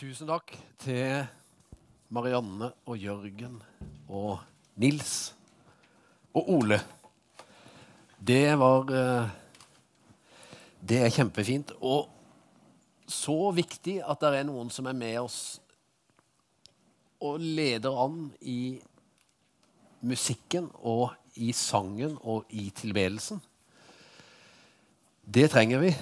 Tusen takk til Marianne og Jørgen og Nils og Ole. Det var eh, Det er kjempefint. Og så viktig at det er noen som er med oss og leder an i musikken og i sangen og i tilbedelsen. Det trenger vi.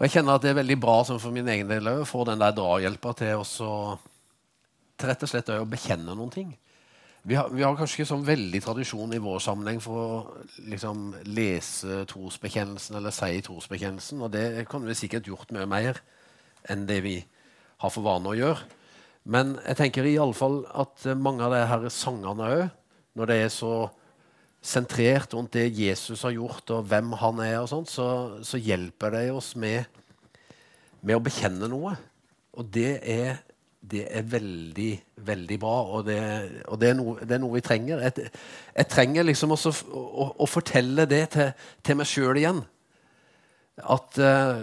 Og jeg kjenner at det er veldig bra for min egen del å få den der drahjelpa til, til rett og slett å bekjenne noen ting. Vi har, vi har, kanskje ikke sånn veldig tradisjon i vår sammenheng for å liksom, lese trosbekjennelsen eller si trosbekjennelsen, og det kunne vi sikkert gjort mye mer enn det vi har for vane å gjøre. Men jeg tenker i alle fall at mange av de her sangene òg, når det er så sentrert rundt det Jesus har gjort, og hvem han er, og sånt, så, så hjelper det oss med, med, å bekjenne noe. Og det er, det er veldig, veldig bra, og det, og det, er, noe, det er, noe, vi trenger. Jeg, jeg trenger liksom også å, å, å, fortelle det til, til meg sjøl igjen. At uh,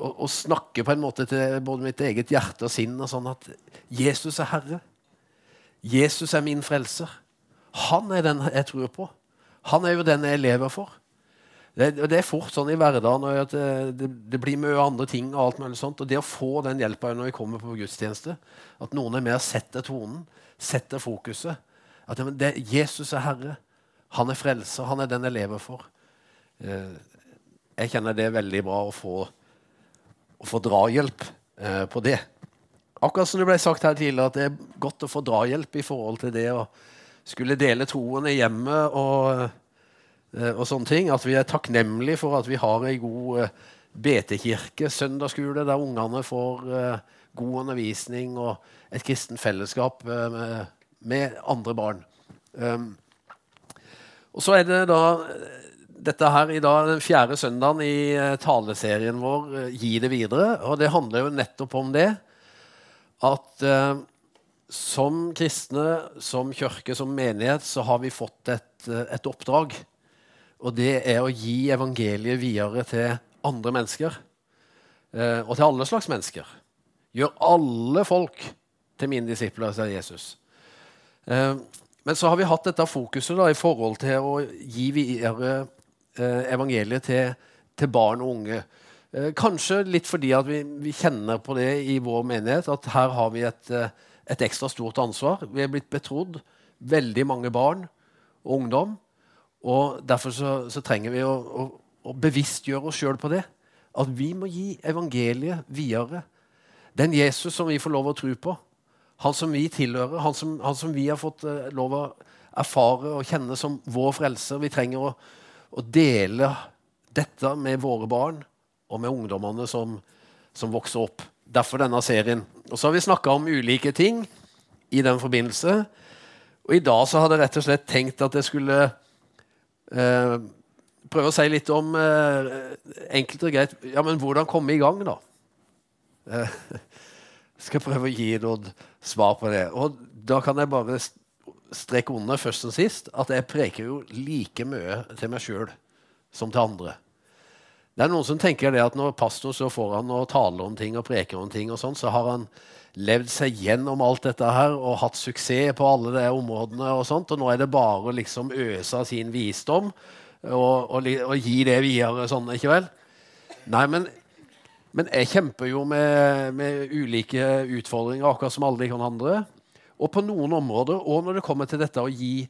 å, å, snakke på en måte til både mitt eget hjerte og sinn og sånn at Jesus er Herre. Jesus er min frelser. Han er den jeg tror på. Han er jo den jeg lever for. Det, det er fort sånn i hverdagen at det, det, blir mye andre ting. Og alt mulig sånt, og det å få den hjelpa når vi kommer på gudstjeneste, at noen er med og setter tonen, setter fokuset At det, Jesus er Herre. Han er frelser. Han er den jeg lever for. Eh, jeg kjenner det er veldig bra å få, å få drahjelp eh, på det. Akkurat som det ble sagt her tidligere, at det er godt å få drahjelp i forhold til det å skulle dele troen i hjemmet og, eh, og, sånne ting. At vi er takknemlige for at vi har ei god betekirke, BT-kirke, søndagsskole, der ungene får uh, god undervisning og et kristent fellesskap uh, med, med, andre barn. Um, og så er det da dette her i dag, den fjerde søndagen i taleserien vår, Gi det videre. Og det handler jo nettopp om det. At som kristne, som kirke, som menighet, så har vi fått et, et, oppdrag. Og det er å gi evangeliet videre til andre mennesker. Eh, og til alle slags mennesker. Gjør alle folk til mine disipler, sier Jesus. Eh, men så har vi hatt dette fokuset da, i forhold til å gi videre eh, evangeliet til, til, barn og unge. Kanskje litt fordi vi, vi, kjenner på det i vår menighet, at her har vi et et ekstra stort ansvar. Vi er blitt betrodd veldig mange barn og ungdom. Og Derfor så, så trenger vi å, å, å bevisstgjøre oss sjøl på det. At vi må gi evangeliet videre. Den Jesus som vi får lov å tro på, han som vi tilhører, han som, han som vi har fått uh, lov å erfare og kjenne som vår frelser. Vi trenger å, å, dele dette med våre barn og med ungdommene som, som vokser opp. Derfor denne serien. Og så har vi snakka om ulike ting i den forbindelse. Og i dag så hadde jeg rett og slett tenkt at jeg skulle eh, prøve å si litt om eh, enkelt og greit Ja, men hvordan komme i gang, da? Eh, skal prøve å gi noen svar på det. Og da kan jeg bare strekke under først og sist at jeg preker jo like mye til meg sjøl som til andre. Det er noen som tenker det at når pastor så får han taler tale om ting og preker om ting, og sånn, så har han levd seg gjennom alt dette her og hatt suksess på alle de områdene. Og sånt, og nå er det bare å liksom øse av sin visdom og, og, og, gi det videre. sånn, ikke vel? Nei, men, men jeg kjemper jo med, med, ulike utfordringer, akkurat som alle de andre. Og på noen områder, og når det kommer til dette å gi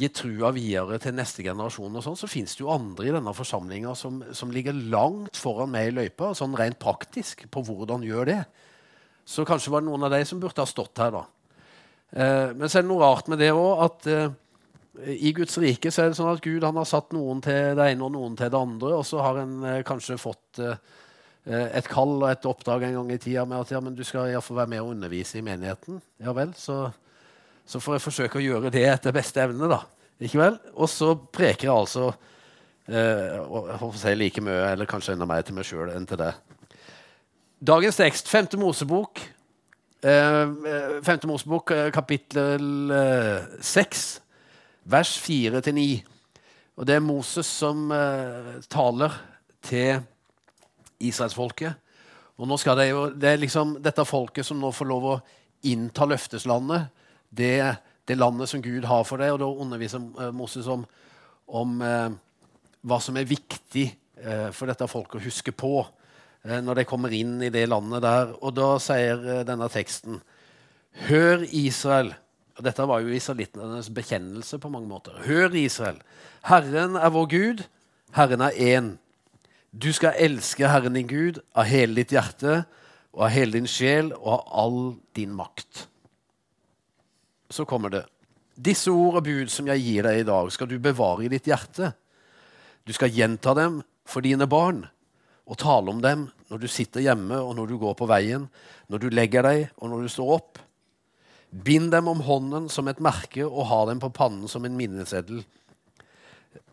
gi trua videre til neste generasjon, og sånn, så fins det jo andre i denne forsamlinga som, som, ligger langt foran meg i løypa, sånn rent praktisk, på hvordan gjør det. Så kanskje var det noen av de som burde ha stått her, da. Eh, men så er det noe rart med det òg, at eh, i Guds rike så er det sånn at Gud han har satt noen til det ene og noen til det andre, og så har en eh, kanskje fått eh, et kall og et oppdrag en gang i tida med at ja, men du skal iallfall være med og undervise i menigheten. Ja vel, så så får jeg forsøke å gjøre det etter beste evne. da. Ikke vel? Og så preker jeg altså eh, jeg håper si like mye, eller kanskje enda mer til meg sjøl enn til det. Dagens tekst, femte Mosebok, eh, femte Mosebok eh, kapittel eh, seks, vers fire til ni. Og det er Moses som eh, taler til israelsfolket. Og nå skal det jo, det er liksom dette folket som nå får lov å innta løfteslandet, det, det landet som Gud har for deg. Og da underviser eh, Moses om, om eh, hva som er viktig eh, for dette folket å huske på eh, når de kommer inn i det landet der. Og da sier eh, denne teksten Hør, Israel. Og dette var jo israelittenes bekjennelse på mange måter. Hør, Israel. Herren er vår Gud. Herren er én. Du skal elske Herren din Gud av hele ditt hjerte og av hele din sjel og av all din makt. Så kommer det. Disse ord og bud som jeg gir deg i dag, skal du bevare i ditt hjerte. Du skal gjenta dem for dine barn og tale om dem når du sitter hjemme og når du går på veien, når du legger deg og når du står opp. Bind dem om hånden som et merke og ha dem på pannen som en minneseddel.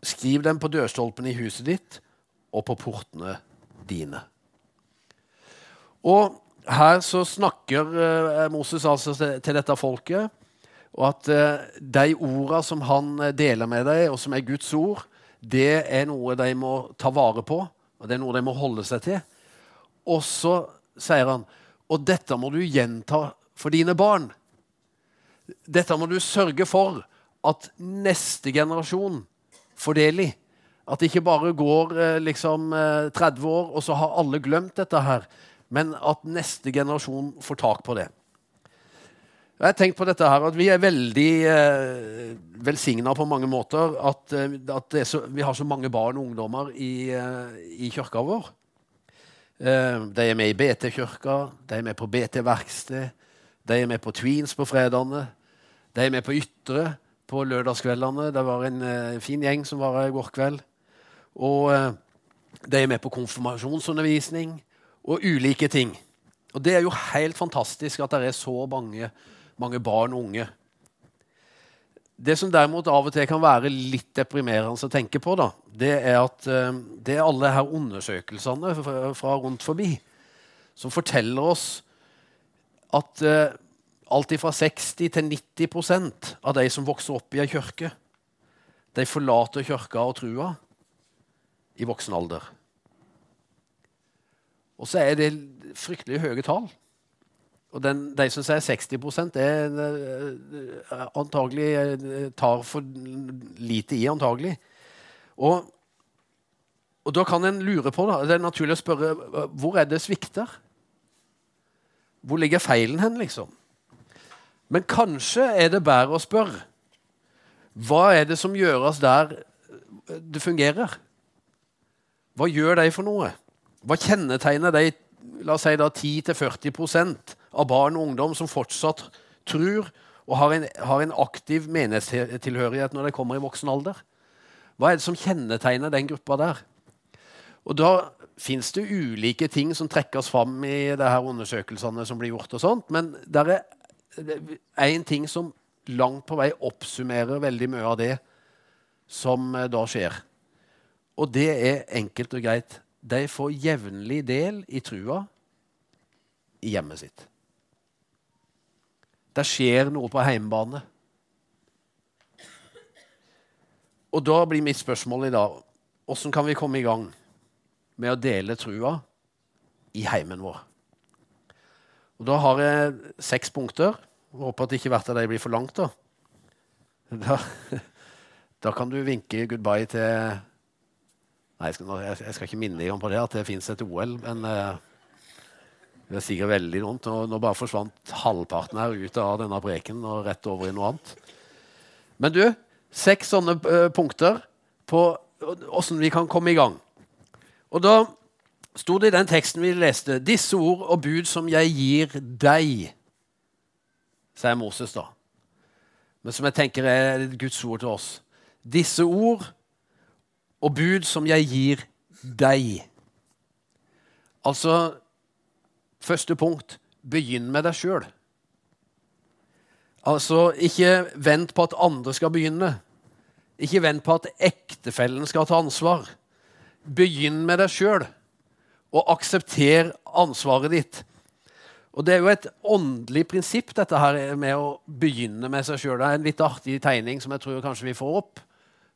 Skriv dem på dørstolpene i huset ditt og på portene dine. Og her så snakker uh, Moses altså til, dette folket, og at uh, de ordene som han eh, deler med deg, og som er Guds ord, det er noe de må ta vare på, og det er noe de må holde seg til. Og så sier han og dette må du gjenta for dine barn. Dette må du sørge for at neste generasjon får del i. At det ikke bare går eh, liksom 30 eh, år, og så har alle glemt dette her. Men at neste generasjon får tak på det. Jeg har tenkt på dette her, at Vi er veldig eh, velsigna på mange måter. At, eh, at så, vi har så mange barn og ungdommer i, eh, i kirka vår. Eh, de er med i BT-kirka, de er med på BT-verksted, de er med på Tweens på fredagene. De er med på Ytre på lørdagskveldene. Det var en eh, fin gjeng som var her i går kveld. Og eh, de er med på konfirmasjonsundervisning og ulike ting. Og det er jo helt fantastisk at det er så mange, mange barn og unge. Det som derimot av og til kan være litt deprimerende å tenke på, da, det er at uh, det er alle her undersøkelsene fra, rundt forbi som forteller oss at uh, alt fra 60 til 90% av de som vokser opp i ei kirke, de forlater kirka og trua i voksen alder. Og så er det fryktelig høye tall. Og den, de som sier 60 er uh, antagelig uh, tar for lite i, antagelig. Og, og da kan en lure på, da, det er naturlig å spørre hvor er det svikter? Hvor ligger feilen hen, liksom? Men kanskje er det bedre å spørre hva er det som gjøres der det fungerer? Hva gjør de for noe? Hva kjennetegner de la oss si da 10-40 av barn og ungdom som fortsatt tror og har en, har en aktiv menighetstilhørighet når de kommer i voksen alder? Hva er det som kjennetegner den gruppa der? Og Da fins det ulike ting som trekkes fram i de her undersøkelsene som blir gjort. og sånt, Men det er én ting som langt på vei oppsummerer veldig mye av det som eh, da skjer. Og det er enkelt og greit. De får jevnlig del i trua i hjemmet sitt. Det skjer noe på heimebane. Og da blir mitt spørsmål i dag åssen kan vi komme i gang med å dele trua i heimen vår? Og Da har jeg seks punkter. Jeg håper at ikke hvert av dem blir for langt. Da. da Da kan du vinke goodbye til Nei, jeg skal, jeg skal, ikke minne deg om på det, at det fins et OL, men uh, det er sikkert veldig dumt. Nå, nå, bare forsvant halvparten her ut av denne preken og rett over i noe annet. Men du, seks sånne uh, punkter på åssen vi kan komme i gang. Og da sto det i den teksten vi leste, 'Disse ord og bud som jeg gir deg', sier Moses da. Men som jeg tenker er Guds ord til oss. Disse ord og bud som jeg gir deg. Altså Første punkt begynn med deg sjøl. Altså, ikke vent på at andre skal begynne. Ikke vent på at ektefellen skal ta ansvar. Begynn med deg sjøl, og aksepter ansvaret ditt. Og Det er jo et åndelig prinsipp, dette her med å begynne med seg sjøl. Det er en litt artig tegning som jeg tror kanskje vi får opp.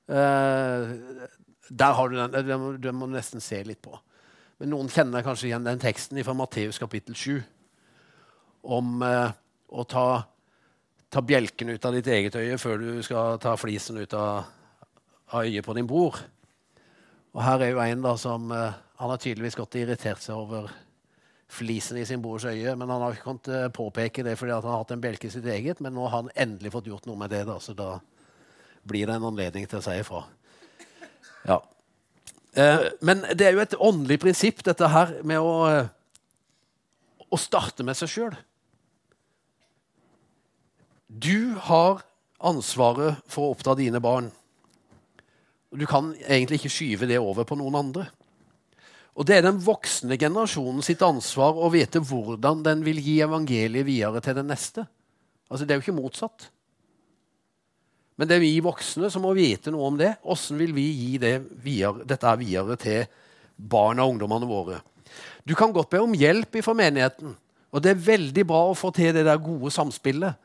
Eh, der har du den. Den må, du nesten se litt på. Men noen kjenner kanskje igjen den teksten fra Matteus kapittel 7 om eh, å ta, ta, bjelken ut av ditt eget øye før du skal ta flisen ut av, av øyet på din bror. Og her er jo en da som eh, Han har tydeligvis godt irritert seg over flisen i sin brors øye, men han har ikke kunnet eh, påpeke det fordi han har hatt en bjelke i sitt eget. Men nå har han endelig fått gjort noe med det, da, så da blir det en anledning til å si ifra. Ja. Eh, men det er jo et åndelig prinsipp, dette her med å, eh, å starte med seg sjøl. Du har ansvaret for å oppdra dine barn. Du kan egentlig ikke skyve det over på noen andre. Og Det er den voksne generasjonen sitt ansvar å vite hvordan den vil gi evangeliet videre til den neste. Altså, Det er jo ikke motsatt. Men det er vi voksne som må vite noe om det. Hvordan vil vi gi det videre, dette videre til barna og ungdommene våre? Du kan godt be om hjelp fra menigheten. Og det er veldig bra å få til det der gode samspillet.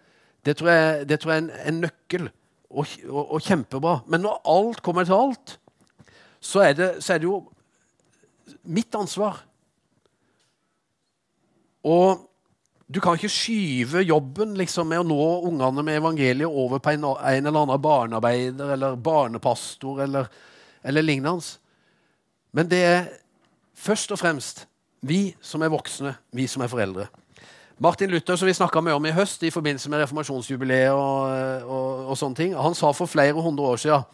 Det tror jeg, det tror jeg er en, en nøkkel, og, og, og, kjempebra. Men når alt kommer til alt, så er det, så er det jo mitt ansvar. Og du kan ikke skyve jobben liksom, med å nå ungene med evangeliet over på en, en eller annen barnearbeider eller barnepastor eller, eller lignende. Men det er først og fremst vi som er voksne, vi som er foreldre. Martin Luther, som vi mye om i høst i forbindelse med reformasjonsjubileet, og, og, og, sånne ting, han sa for flere hundre år siden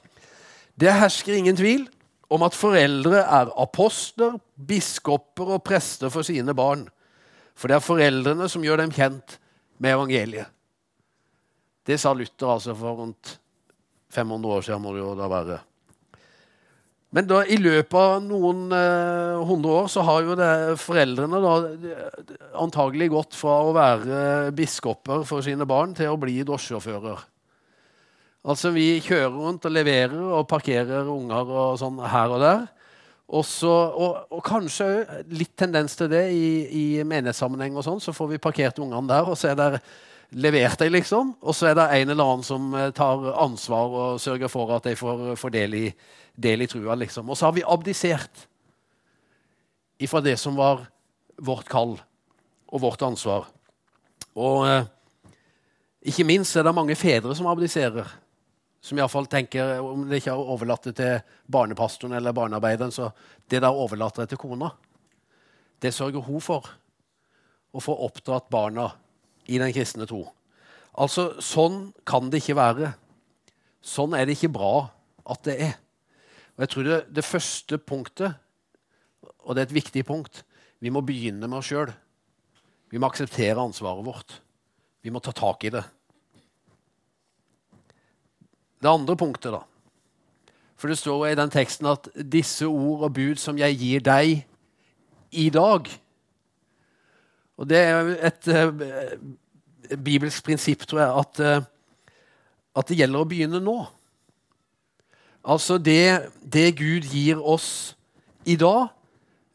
det hersker ingen tvil om at foreldre er apostler, biskoper og prester for sine barn. For det er foreldrene som gjør dem kjent med evangeliet. Det sa Luther altså for rundt 500 år siden. må det jo da være. Men da, i løpet av noen eh, hundre år så har jo det, foreldrene da, antagelig gått fra å være biskoper for sine barn til å bli drosjesjåfører. Altså Vi kjører rundt og leverer og parkerer unger og sånn her og der. Også, og, og, kanskje litt tendens til det i, i menighetssammenheng. og sånn, Så får vi parkert ungene der, og så er det levert de, liksom. Og så er det en eller annen som eh, tar ansvar og sørger for at de får, får del, i, del, i, trua. liksom. Og så har vi abdisert ifra det som var vårt kall og vårt ansvar. Og eh, ikke minst er det mange fedre som abdiserer som iallfall tenker om det ikke er overlatt det til barnepastoren eller barnearbeideren, så det der overlater det til kona. Det sørger hun for. Å få oppdratt barna i den kristne tro. Altså, Sånn kan det ikke være. Sånn er det ikke bra at det er. Og jeg tror det, det første punktet, og det er et viktig punkt Vi må begynne med oss sjøl. Vi må akseptere ansvaret vårt. Vi må ta tak i det. Det andre punktet, da. For det står i den teksten at 'disse ord og bud som jeg gir deg i dag' Og det er et uh, bibelsk prinsipp, tror jeg, at, uh, at, det gjelder å begynne nå. Altså det, det, Gud gir oss i dag,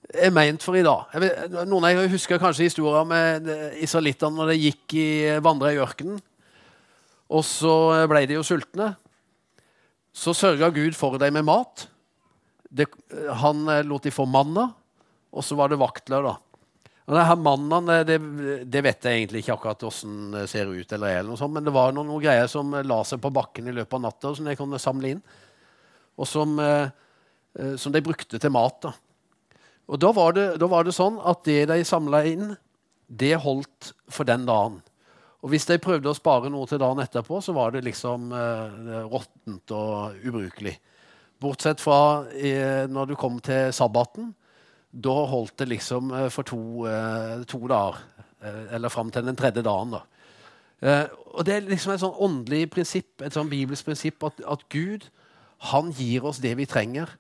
er meint for i dag. Vet, noen av dere husker kanskje historien med israelittene når de gikk i vandra i ørkenen. Og så ble de jo sultne så sørga Gud for dem med mat. Det, han eh, lot de få manna, og så var det vaktler. da. Og det her Mannen det, det, vet jeg egentlig ikke akkurat hvordan det ser ut, eller er, eller noe sånt, men det var noen, noen, greier som la seg på bakken i løpet av natta, som de kunne samle inn. Og som, eh, eh, som de brukte til mat. da. Og da var, det, da var det sånn at det de samla inn, det holdt for den dagen. Og hvis de prøvde å spare noe til dagen etterpå, så var det liksom eh, råttent og ubrukelig. Bortsett fra eh, når du kom til sabbaten. Da holdt det liksom eh, for to, eh, to dager. Eh, eller fram til den tredje dagen. da. Eh, og Det er liksom et sånn åndelig prinsipp, et sånn bibelsk prinsipp at, at, Gud han gir oss det vi trenger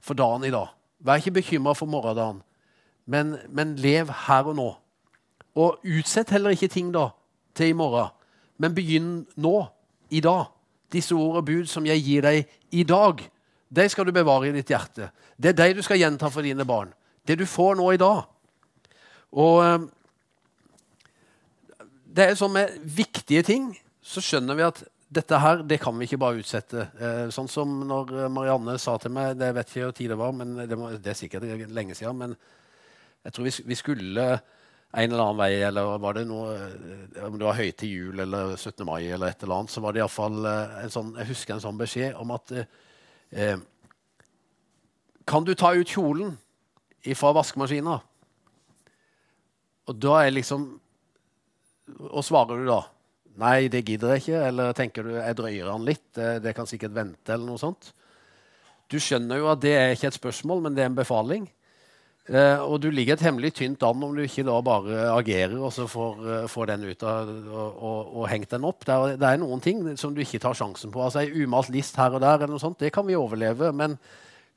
for dagen i dag. Vær ikke bekymra for morgendagen, men, men lev her og nå. Og utsett heller ikke ting da til i morgen, men begynn nå, i dag. Disse ord og bud som jeg gir deg i dag, de skal du bevare i ditt hjerte. Det er de du skal gjenta for dine barn. Det du får nå i dag. Og eh, det er sånn med viktige ting så skjønner vi at dette her det kan vi ikke bare utsette. Eh, sånn som når Marianne sa til meg Det vet ikke hvor tid det var, men det, må, det er sikkert lenge siden. Men jeg tror vi, vi, skulle en eller annen vei, eller var det noe Om det var høytid jul eller 17. mai, eller et eller annet, så var det iallfall en sånn Jeg husker en sånn beskjed om at eh, Kan du ta ut kjolen fra vaskemaskina? Og da er liksom Og svarer du da? Nei, det gidder jeg ikke. Eller tenker du jeg drøyer den litt? Det, det, kan sikkert vente, eller noe sånt. Du skjønner jo at det er ikke et spørsmål, men det er en befaling. Eh, og du ligger et hemmelig tynt an om du ikke da bare agerer og så får, uh, får den ut av, og, og, og, hengt den opp. Det er, det er, noen ting som du ikke tar sjansen på. Altså Ei umalt list her og der, eller noe sånt, det kan vi overleve. Men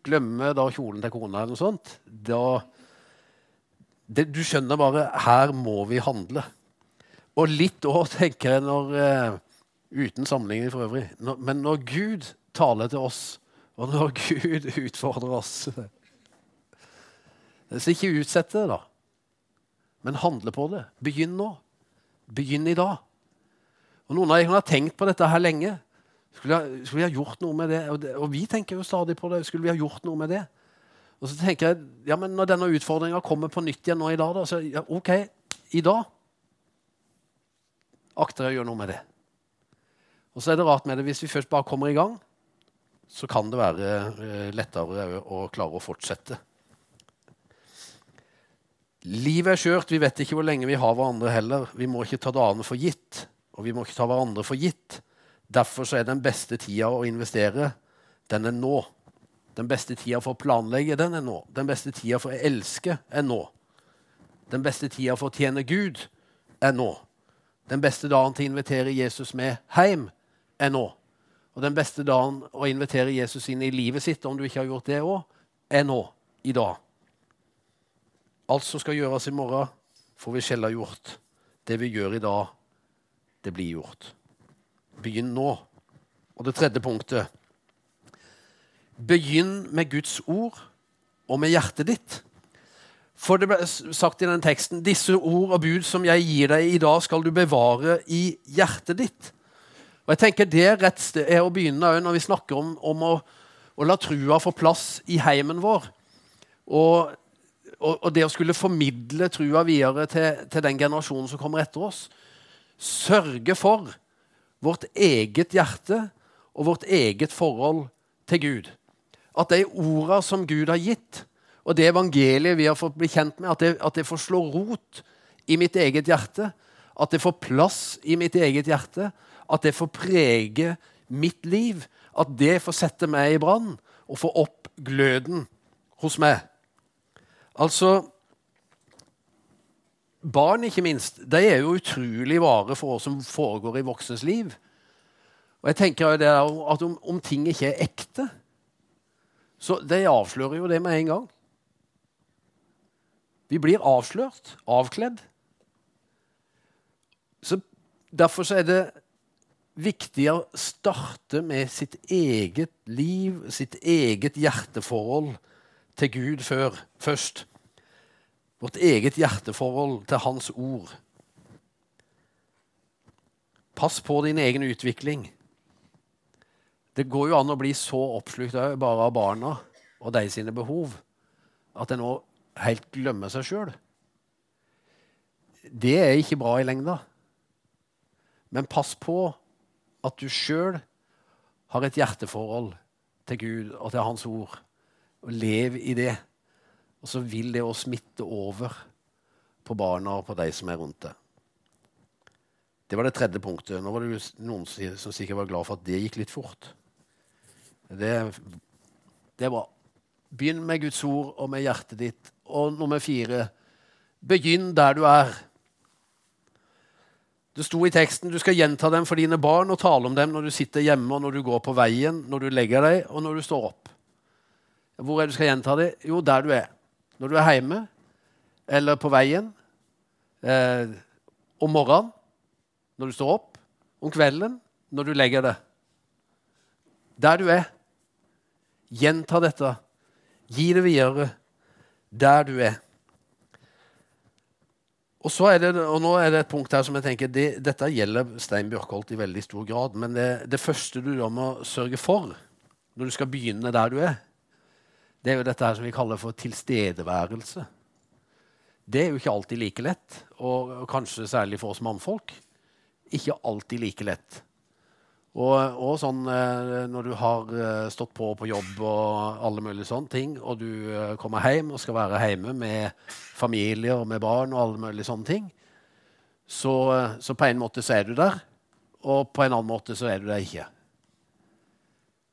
glemme da kjolen til kona eller noe sånt, da det, Du skjønner bare her må vi handle. Og litt òg, tenker jeg, når, uh, uten sammenligning for øvrig. Når, men når Gud taler til oss, og når Gud utfordrer oss Så ikke utsett det, da. Men handle på det. Begynn nå. Begynn i dag. Og Noen av dere har tenkt på dette her lenge. Skulle ha, skulle vi ha gjort noe med det? Og, det? og, vi tenker jo stadig på det. Skulle vi ha gjort noe med det? Og så tenker jeg, ja, men Når denne utfordringa kommer på nytt igjen nå i dag, da, så ja, OK, i dag akter jeg å gjøre noe med det. Og så er det rart med det, Hvis vi først bare kommer i gang, så kan det være eh, lettere å klare å fortsette. Livet er skjørt. Vi vet ikke hvor lenge vi har hverandre heller. Vi må ikke ta dagene for gitt, og vi må ikke ta hverandre for gitt. Derfor er den beste tida å investere, den er nå. Den beste tida for å planlegge, den er nå. Den beste tida for å elske er nå. Den beste tida for å tjene Gud er nå. Den beste dagen til å invitere Jesus med hjem er nå. Og den beste dagen å invitere Jesus inn i livet sitt, om du ikke har gjort det òg, er nå. I dag. Alt som skal gjøres i morgen, får vi sjelden gjort. Det vi gjør i dag, det blir gjort. Begynn nå. Og det tredje punktet Begynn med Guds ord og med hjertet ditt. For det ble sagt i den teksten disse ord og bud som jeg gir deg i dag, skal du bevare i hjertet ditt. Og jeg tenker Det rett sted er å begynne når vi snakker om, om å, å, la trua få plass i heimen vår. Og, og, og, det å skulle formidle trua videre til, til den generasjonen som kommer etter oss. Sørge for vårt eget hjerte og vårt eget forhold til Gud. At de orda som Gud har gitt, og det evangeliet vi har fått bli kjent med, at det, at det får slå rot i mitt eget hjerte. At det får plass i mitt eget hjerte. At det får prege mitt liv. At det får sette meg i brann og få opp gløden hos meg. Altså Barn, ikke minst, de er jo utrolig vare for hva som foregår i voksnes liv. Og jeg tenker jo det at om, om ting ikke er ekte, så de avslører jo det med en gang. Vi blir avslørt, avkledd. Så Derfor er det viktig å starte med sitt eget liv, sitt eget hjerteforhold til Gud før, først. Vårt eget hjerteforhold til Hans ord. Pass på din egen utvikling. Det går jo an å bli så oppslukt bare av barna og de sine behov at en nå helt glemmer seg sjøl. Det er ikke bra i lengda. Men pass på at du sjøl har et hjerteforhold til Gud og til Hans ord. Og lev i det. Og så vil det å smitte over på barna og på de som er rundt deg. Det var det tredje punktet. Nå var det noen som sikkert var glad for at det gikk litt fort. Det, det er bra. Begynn med Guds ord og med hjertet ditt og nummer fire begynn der du er. Det sto i teksten du skal gjenta dem for dine barn og tale om dem når du sitter hjemme, og når du går på veien, når du legger deg, og når du står opp. Hvor er det du skal gjenta det? Jo, der du er. Når du er hjemme, eller på veien, eh, om morgenen, når du står opp, om kvelden, når du legger deg. Der du er. Gjenta dette. Gi det videre der du er. Og, det, og nå er det et punkt her som jeg tenker, det, Dette gjelder Stein Bjørkholt i veldig stor grad. Men det, det første du da må sørge for når du skal begynne der du er, det er jo dette her som vi kaller for tilstedeværelse. Det er jo ikke alltid like lett, og, kanskje særlig for oss mannfolk. Ikke alltid like lett. Og, og sånn eh, når du har eh, stått på på jobb og alle mulige sånne ting, og du eh, kommer hjem og skal være hjemme med familie og med barn og alle mulige sånne ting, så, så på en måte så er du der, og på en annen måte så er du der ikke.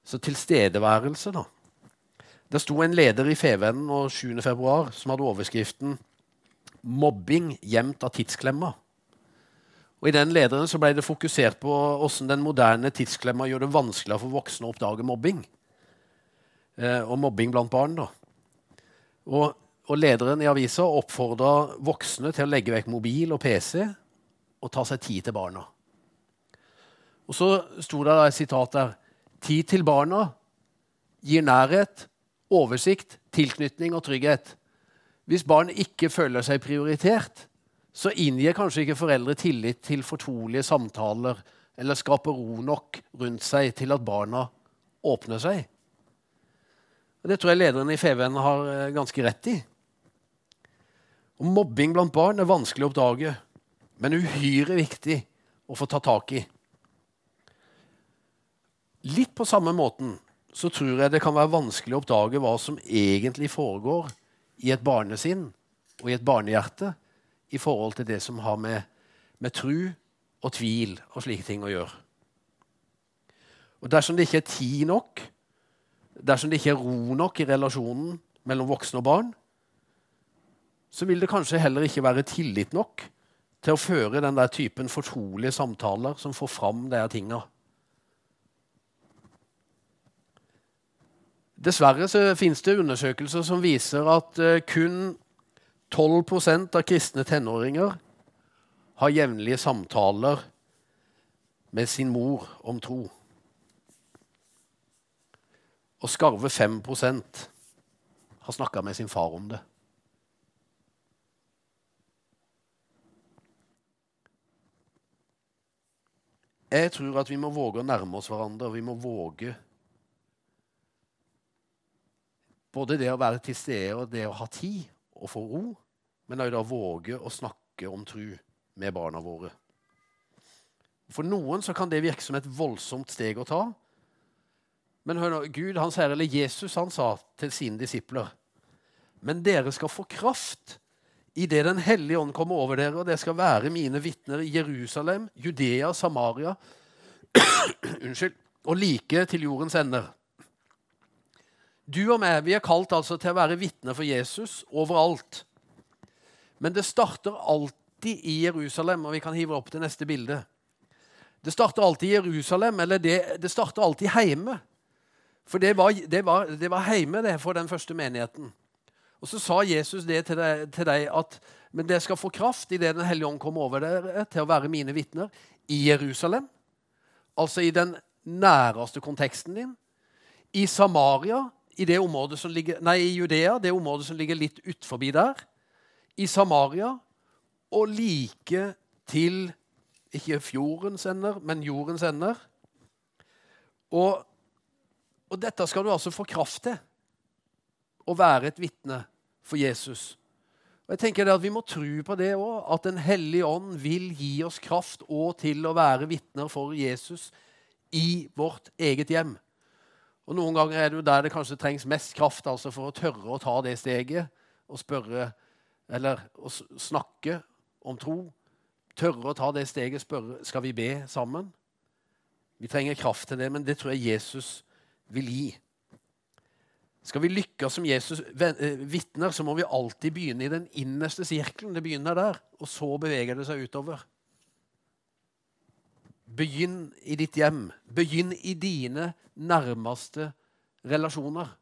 Så tilstedeværelse, da. Det sto en leder i Fevennen 7.2 som hadde overskriften 'Mobbing gjemt av tidsklemma'. Og I den lederen så ble det fokusert på hvordan den moderne tidsklemma gjør det vanskeligere for voksne å oppdage mobbing. Eh, og mobbing blant barn. da. Og, og lederen i avisa oppfordra voksne til å legge vekk mobil og PC og ta seg tid til barna. Og så sto det et sitat der. Tid til barna gir nærhet, oversikt, tilknytning og trygghet. Hvis barn ikke føler seg prioritert, så inngir kanskje ikke foreldre tillit til fortrolige samtaler eller skaper ro nok rundt seg til at barna åpner seg. Det tror jeg lederen i FVN har eh, ganske rett i. Og mobbing blant barn er vanskelig å oppdage, men uhyre viktig å få ta tak i. Litt på samme måten så tror jeg det kan være vanskelig å oppdage hva som egentlig foregår i et barnesinn og i et barnehjerte i forhold til det som har med, med tru og tvil og slike ting å gjøre. Og Dersom det ikke er tid nok, dersom det ikke er ro nok i relasjonen mellom voksne og barn, så vil det kanskje heller ikke være tillit nok til å føre den der typen fortrolige samtaler som får fram de tinga. Dessverre så finnes det undersøkelser som viser at uh, kun 12% av kristne tenåringer har jevnlige samtaler med sin mor om tro. Og skarve 5% har snakka med sin far om det. Jeg tror at vi må våge å nærme oss hverandre. Vi må våge både det å være til stede og det å ha tid og få ro men òg da våge å snakke om tru med barna våre. For noen så kan det virke som et voldsomt steg å ta. Men hør nå, Gud, han sier, eller Jesus han sa til sine disipler Men dere skal få kraft idet Den hellige ånd kommer over dere, og det skal være mine vitner i Jerusalem, Judea, Samaria Unnskyld. Og like til jordens ender. Du og meg vi er kalt altså til å være vitner for Jesus overalt. Men det starter alltid i Jerusalem, og vi kan hive opp til neste bilde. Det starter alltid i Jerusalem, eller det, det starter alltid hjemme. For det var, det, var, det var hjemme det for den første menigheten. Og så sa Jesus det til deg, til deg at men dere skal få kraft idet Den hellige ånd kommer over dere til å være mine vitner i Jerusalem. Altså i den næreste konteksten din. I Samaria, i det området som ligger, nei, i Judea, det området som ligger litt utenfor der i Samaria og like til ikke fjordens ender, men jordens ender. Og, og dette skal du altså få kraft til. Å være et vitne for Jesus. Og jeg tenker at Vi må tro på det òg, at Den hellige ånd vil gi oss kraft og til å være vitner for Jesus i vårt eget hjem. Og Noen ganger er det jo der det kanskje trengs mest kraft altså for å tørre å ta det steget og spørre eller å snakke om tro, tørre å ta det steget, og spørre skal vi be sammen. Vi trenger kraft til det, men det tror jeg Jesus vil gi. Skal vi lykkes som Jesus eh, vitner, så må vi alltid begynne i den innerste sirkelen. Det begynner der, og så beveger det seg utover. Begynn i ditt hjem. Begynn i dine nærmeste relasjoner.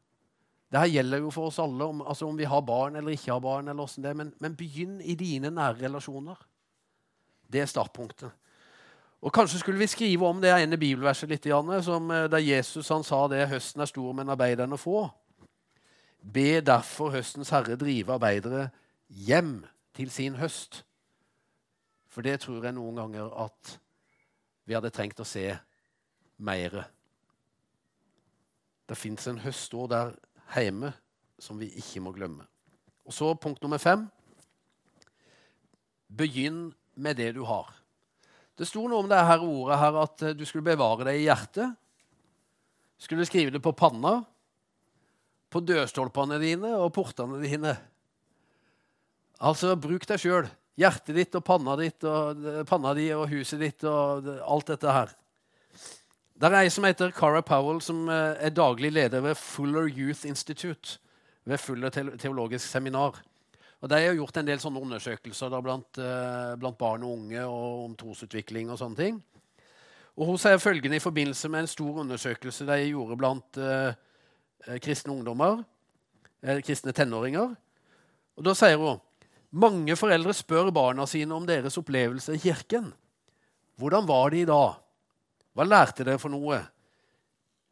Dette gjelder jo for oss alle, om, altså om vi har barn eller ikke har barn. eller det, men, men, begynn i dine nære relasjoner. Det er startpunktet. Og Kanskje skulle vi skrive om det ene bibelverset litt, som, eh, der Jesus han sa det høsten er stor, men arbeiderne få. Be derfor høstens herre drive arbeidere hjem til sin høst. For det tror jeg noen ganger at vi hadde trengt å se mer. Det fins en høstår der hjemme som vi ikke må glemme. Og så punkt nummer fem. Begynn med det du har. Det sto noe om det her ordet her at du skulle bevare det i hjertet. Skulle skrive det på panna, på dørstolpene dine og portene dine. Altså, bruk deg sjøl. Hjertet ditt og panna, ditt og panna di og huset ditt og alt dette her. Det er ei som heter Cara Powell, som eh, er daglig leder ved Fuller Youth Institute ved Fuller teologisk seminar. Og De har gjort en del sånne undersøkelser blant, eh, blant, barn og unge og om trosutvikling og sånne ting. Og Hun sier følgende i forbindelse med en stor undersøkelse de gjorde blant eh, kristne ungdommer, eh, kristne tenåringer. Og Da sier hun mange foreldre spør barna sine om deres opplevelse i kirken. Hvordan var de da? Hva lærte dere for noe?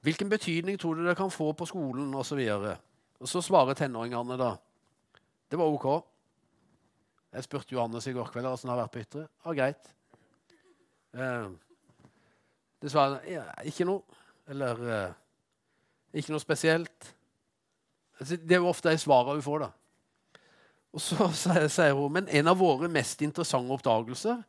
Hvilken betydning tror du det kan få på skolen? Og så, og så svarer tenåringene da det var OK. Jeg spurte Johannes i går kveld hvordan det har vært på Ytre. Ja, greit. Eh, dessverre ja, ikke noe. Eller eh, ikke noe spesielt. Altså, det er jo ofte de svarene hun får. da. Og så sier hun men en av våre mest interessante oppdagelser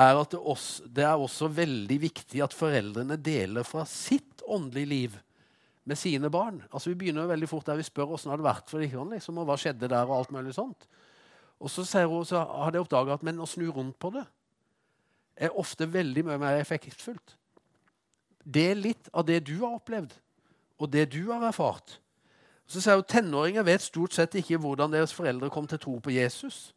er at det, også, det er også veldig viktig at foreldrene deler fra sitt åndelige liv med sine barn. Altså Vi begynner veldig fort der vi spør åssen det hadde vært for dem, liksom, og hva skjedde der. Og alt mulig sånt. Og så, sier hun, så har jeg oppdaga at men å snu rundt på det er ofte veldig mye mer effektfullt. Er litt av det du har opplevd, og det du har erfart. Så sier hun tenåringer vet stort sett ikke hvordan deres foreldre kom til tro på Jesus.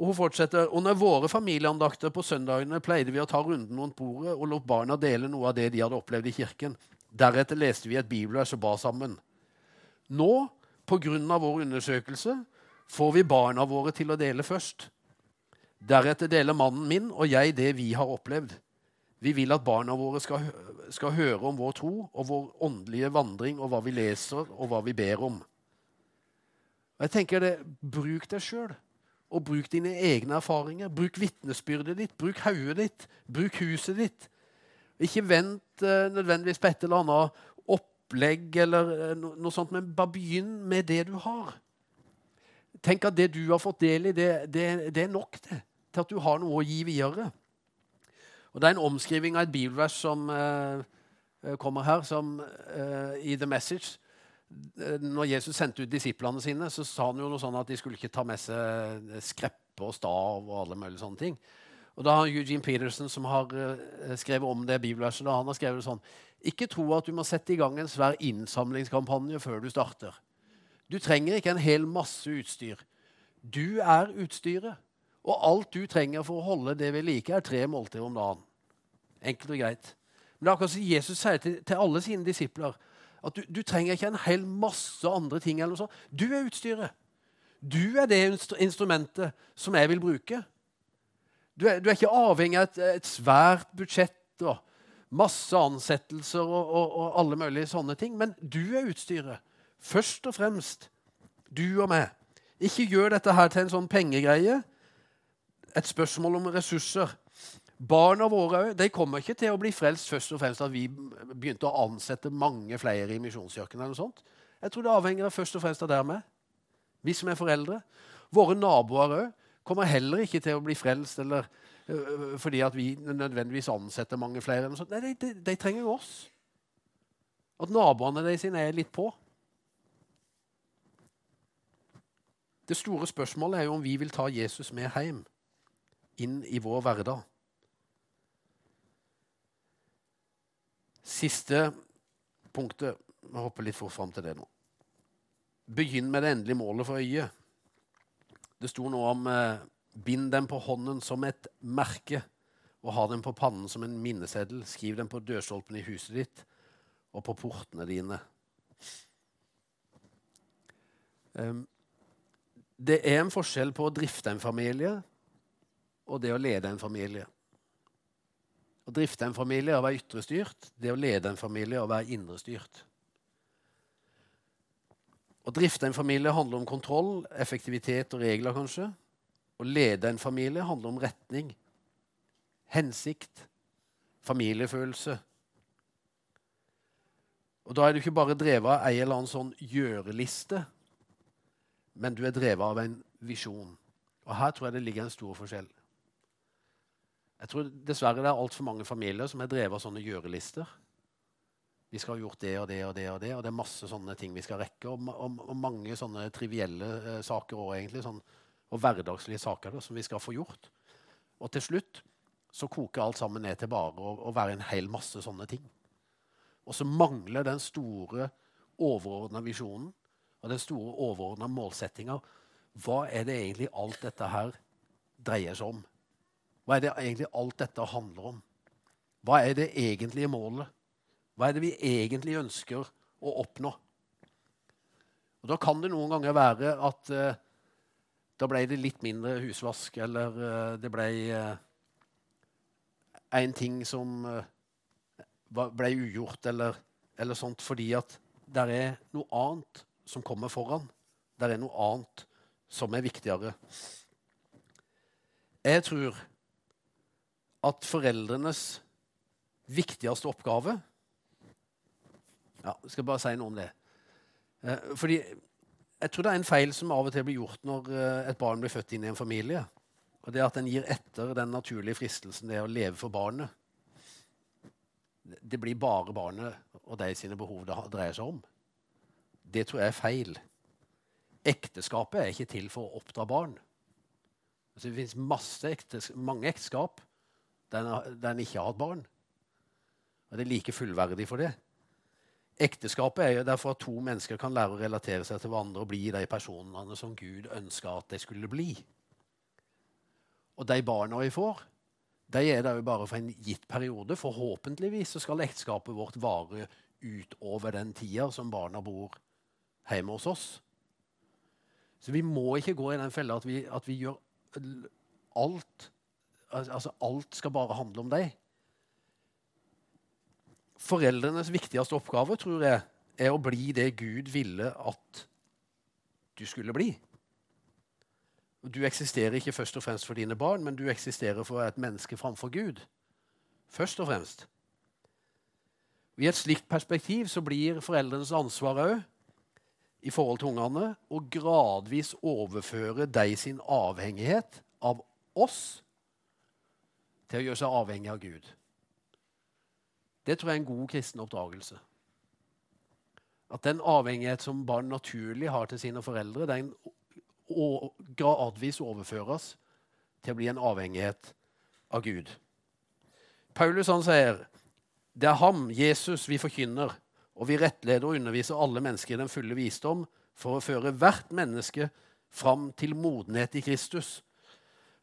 Og hun fortsetter, Under våre familieandakter på søndagene pleide vi å ta runden rundt bordet og lot barna dele noe av det de hadde opplevd i kirken. Deretter leste vi et bibelvers og ba sammen. Nå, pga. vår undersøkelse, får vi barna våre til å dele først. Deretter deler mannen min og jeg det vi har opplevd. Vi vil at barna våre skal, skal, høre om vår tro og vår åndelige vandring og hva vi leser og hva vi ber om. Jeg tenker det, Bruk deg sjøl, og bruk dine egne erfaringer. Bruk vitnesbyrdet ditt, bruk hodet ditt, bruk huset ditt. Ikke vent eh, nødvendigvis på et eller annet opplegg eller eh, noe sånt, men bare begynn med det du har. Tenk at det du har fått del i, det, det, det er nok det, til at du har noe å gi videre. Og Det er en omskriving av et bibelvers som uh, kommer her, som uh, i The Message. Når Jesus sendte ut disiplene sine, så sa han jo noe sånn at de skulle ikke ta med seg skreppe og stav og alle mulige sånne ting. Og da har Eugene Peterson, som har skrevet om det bibelverset, han har skrevet det sånn Ikke tro at du må sette i gang en svær innsamlingskampanje før du starter. Du trenger ikke en hel masse utstyr. Du er utstyret. Og alt du trenger for å holde det ved like, er tre måltider om dagen. Enkelt og greit. Men det er akkurat som Jesus sier til, til alle sine disipler at du, du, trenger ikke en hel masse andre ting. eller noe sånt. Du er utstyret. Du er det instrumentet som jeg vil bruke. Du er, du er ikke avhengig av et, et, svært budsjett og masse ansettelser og, og, og alle mulige sånne ting. Men du er utstyret. Først og fremst du og meg. Ikke gjør dette her til en sånn pengegreie et spørsmål om ressurser. Barna våre de kommer ikke til å bli frelst først og fremst at vi begynte å ansette mange flere i Misjonskirken. eller noe sånt. Jeg tror det avhenger først og fremst av dermed. Vi som er foreldre. Våre naboer òg kommer heller ikke til å bli frelst eller, uh, fordi at vi nødvendigvis ansetter mange flere. Eller Nei, de, de, de trenger jo oss. At naboene sine er litt på. Det store spørsmålet er jo om vi vil ta Jesus med hjem inn i vår hverdag. Siste punktet Vi hopper litt fort fram til det nå. Begynn med det endelige målet for øyet. Det sto noe om eh, bind dem på hånden som et merke og ha dem på pannen som en minneseddel. Skriv dem på dørstolpen i huset ditt og på portene dine. Um, det er en forskjell på å drifte en familie og det å lede en familie. Å drifte en familie og være ytrestyrt, det å lede en familie og være indrestyrt. Å drifte en familie handler om kontroll, effektivitet og regler, kanskje. Å lede en familie handler om retning, hensikt, familiefølelse. Og Da er du ikke bare drevet av ei eller annen sånn gjøreliste, men du er drevet av en visjon. Og Her tror jeg det ligger en stor forskjell. Jeg tror dessverre det er altfor mange familier som er drevet av sånne gjørelister. Vi skal ha gjort det og det og det, og det, og det er masse sånne ting vi skal rekke. Og, og, og mange sånne trivielle eh, saker òg, egentlig. Sånn, og hverdagslige saker da, som vi skal få gjort. Og til slutt så koker alt sammen ned til bare å, være en hel masse sånne ting. Og så mangler den store overordna visjonen og den store overordna målsettinga. Hva er det egentlig alt dette her dreier seg om? Hva er det egentlig alt dette handler om? Hva er det egentlige målet? Hva er det vi egentlig ønsker å oppnå? Og Da kan det noen ganger være at eh, da ble det litt mindre husvask, eller eh, det ble eh, en ting som ble ugjort, eller, eller sånt, fordi at det er noe annet som kommer foran. Det er noe annet som er viktigere. Jeg tror at foreldrenes viktigste oppgave Ja, jeg skal bare si noe om det. Eh, fordi jeg tror det er en feil som av og til blir gjort når eh, et barn blir født inn i en familie. Og det at en gir etter den naturlige fristelsen det er å leve for barnet. Det blir bare barnet og de sine behov det dreier seg om. Det tror jeg er feil. Ekteskapet er ikke til for å oppdra barn. Altså, det ektes mange ekteskap der en ikke har hatt barn. Og det er like fullverdig for det. Ekteskapet er jo derfor at to mennesker kan lære å relatere seg til hverandre og bli de personene som Gud ønska at de skulle bli. Og de barna vi får, de er der jo bare for en gitt periode. Forhåpentligvis så skal ekteskapet vårt vare utover den tida som barna bor hjemme hos oss. Så vi må ikke gå i den fella at, at, vi gjør alt Altså, alt skal bare handle om deg. Foreldrenes viktigste oppgave tror jeg, er å bli det Gud ville at du skulle bli. Du eksisterer ikke først og fremst for dine barn, men du eksisterer for et menneske framfor Gud. Først og fremst. I et slikt perspektiv så blir foreldrenes ansvar òg i forhold til ungene å gradvis overføre deg sin avhengighet av oss til å gjøre seg avhengig av Gud. Det tror jeg er en god kristen oppdragelse. At den avhengighet som barn naturlig har til sine foreldre, den gradvis overføres til å bli en avhengighet av Gud. Paulus han sier det er ham, Jesus, vi forkynner, og vi rettleder og underviser alle mennesker i den fulle visdom for å føre hvert menneske fram til modenhet i Kristus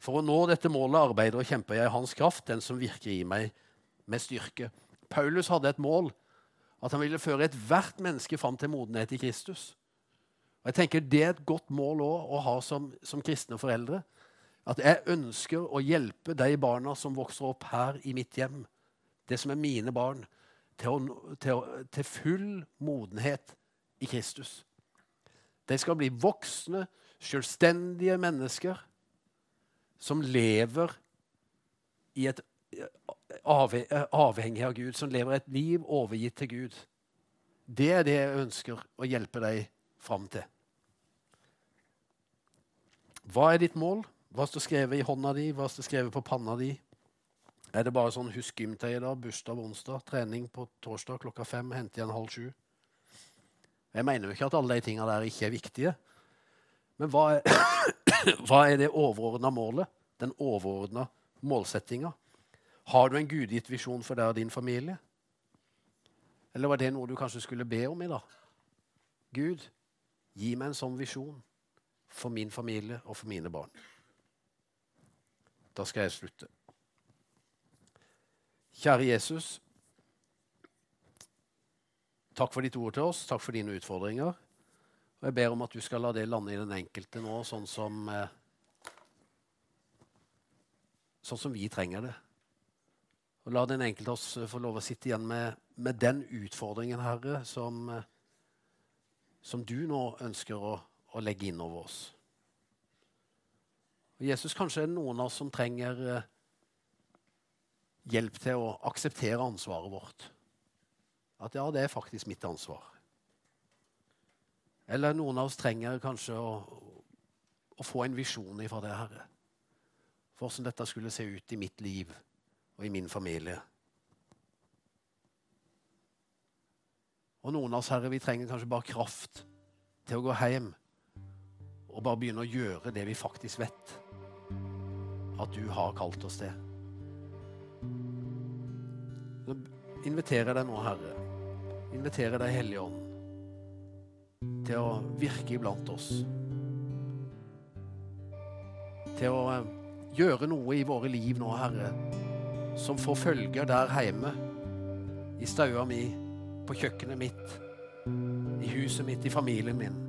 for å nå dette målet arbeider og kjemper jeg i hans kraft, den som virker i meg med styrke. Paulus hadde et mål, at han ville føre ethvert menneske fram til modenhet i Kristus. Og jeg tenker Det er et godt mål å ha som, som, kristne foreldre. At jeg ønsker å hjelpe de barna som vokser opp her i mitt hjem, det som er mine barn, til, å, til, til full modenhet i Kristus. De skal bli voksne, selvstendige mennesker som lever i et avhengig av Gud, som lever et liv overgitt til Gud. Det er det jeg ønsker å hjelpe deg fram til. Hva er ditt mål? Hva står skrevet i hånda di? Hva står skrevet på panna di? Er det bare sånn husk gymtøy i dag, bursdag onsdag, trening på torsdag klokka fem, hente igjen halv sju? Jeg mener jo ikke at alle de tinga der ikke er viktige. Men hva er, hva er det overordna målet? Den overordna målsettinga? Har du en gudgitt visjon for deg og din familie? Eller var det noe du kanskje skulle be om i dag? Gud, gi meg en sånn visjon for min familie og for mine barn. Da skal jeg slutte. Kjære Jesus. Takk for ditt ord til oss. Takk for dine utfordringer. Og jeg ber om at du skal la det lande i den enkelte nå, sånn som, eh, sånn som vi trenger det. Og la den enkelte oss eh, få lov å sitte igjen med, med den utfordringen, Herre, som, eh, som du nå ønsker å, å legge inn over oss. Og Jesus, kanskje er det noen av oss som trenger hjelp til å akseptere ansvaret vårt. At ja, det er faktisk mitt ansvar. Eller noen av oss trenger kanskje å, å få en visjon ifra det, Herre. For hvordan dette skulle se ut i mitt liv og i min familie. Og noen av oss, Herre, vi trenger kanskje bare kraft til å gå hjem og bare begynne å gjøre det vi faktisk vet at du har kalt oss til. Så inviterer jeg deg nå, Herre. Inviterer deg, Hellige Ånd til å virke iblant oss. Til å eh, gjøre noe i våre liv nå, Herre, som får følger der hjemme. I staua mi, på kjøkkenet mitt, i huset mitt, i familien min.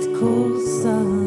cette course à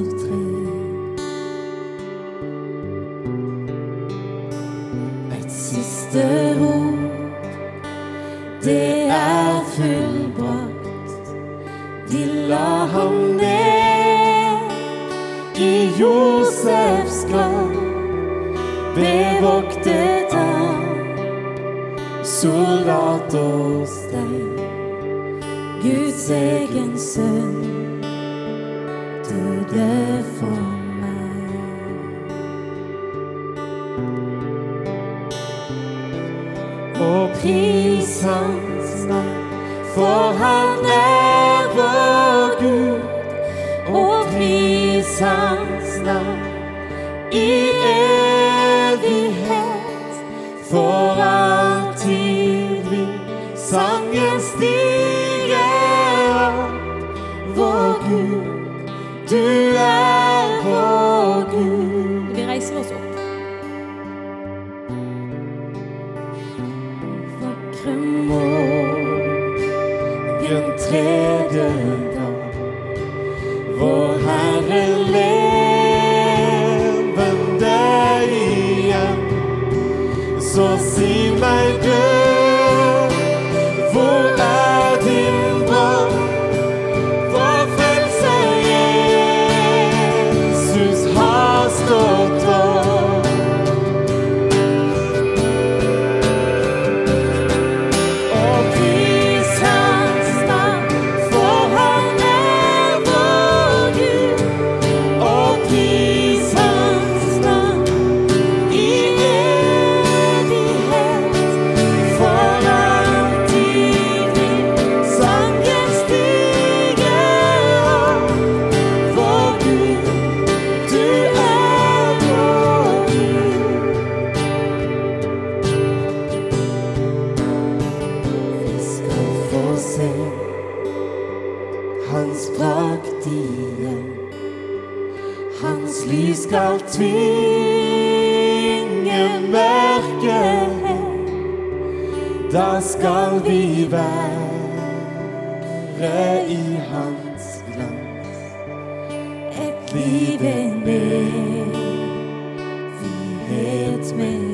so see my good. liebende, sie hält mich.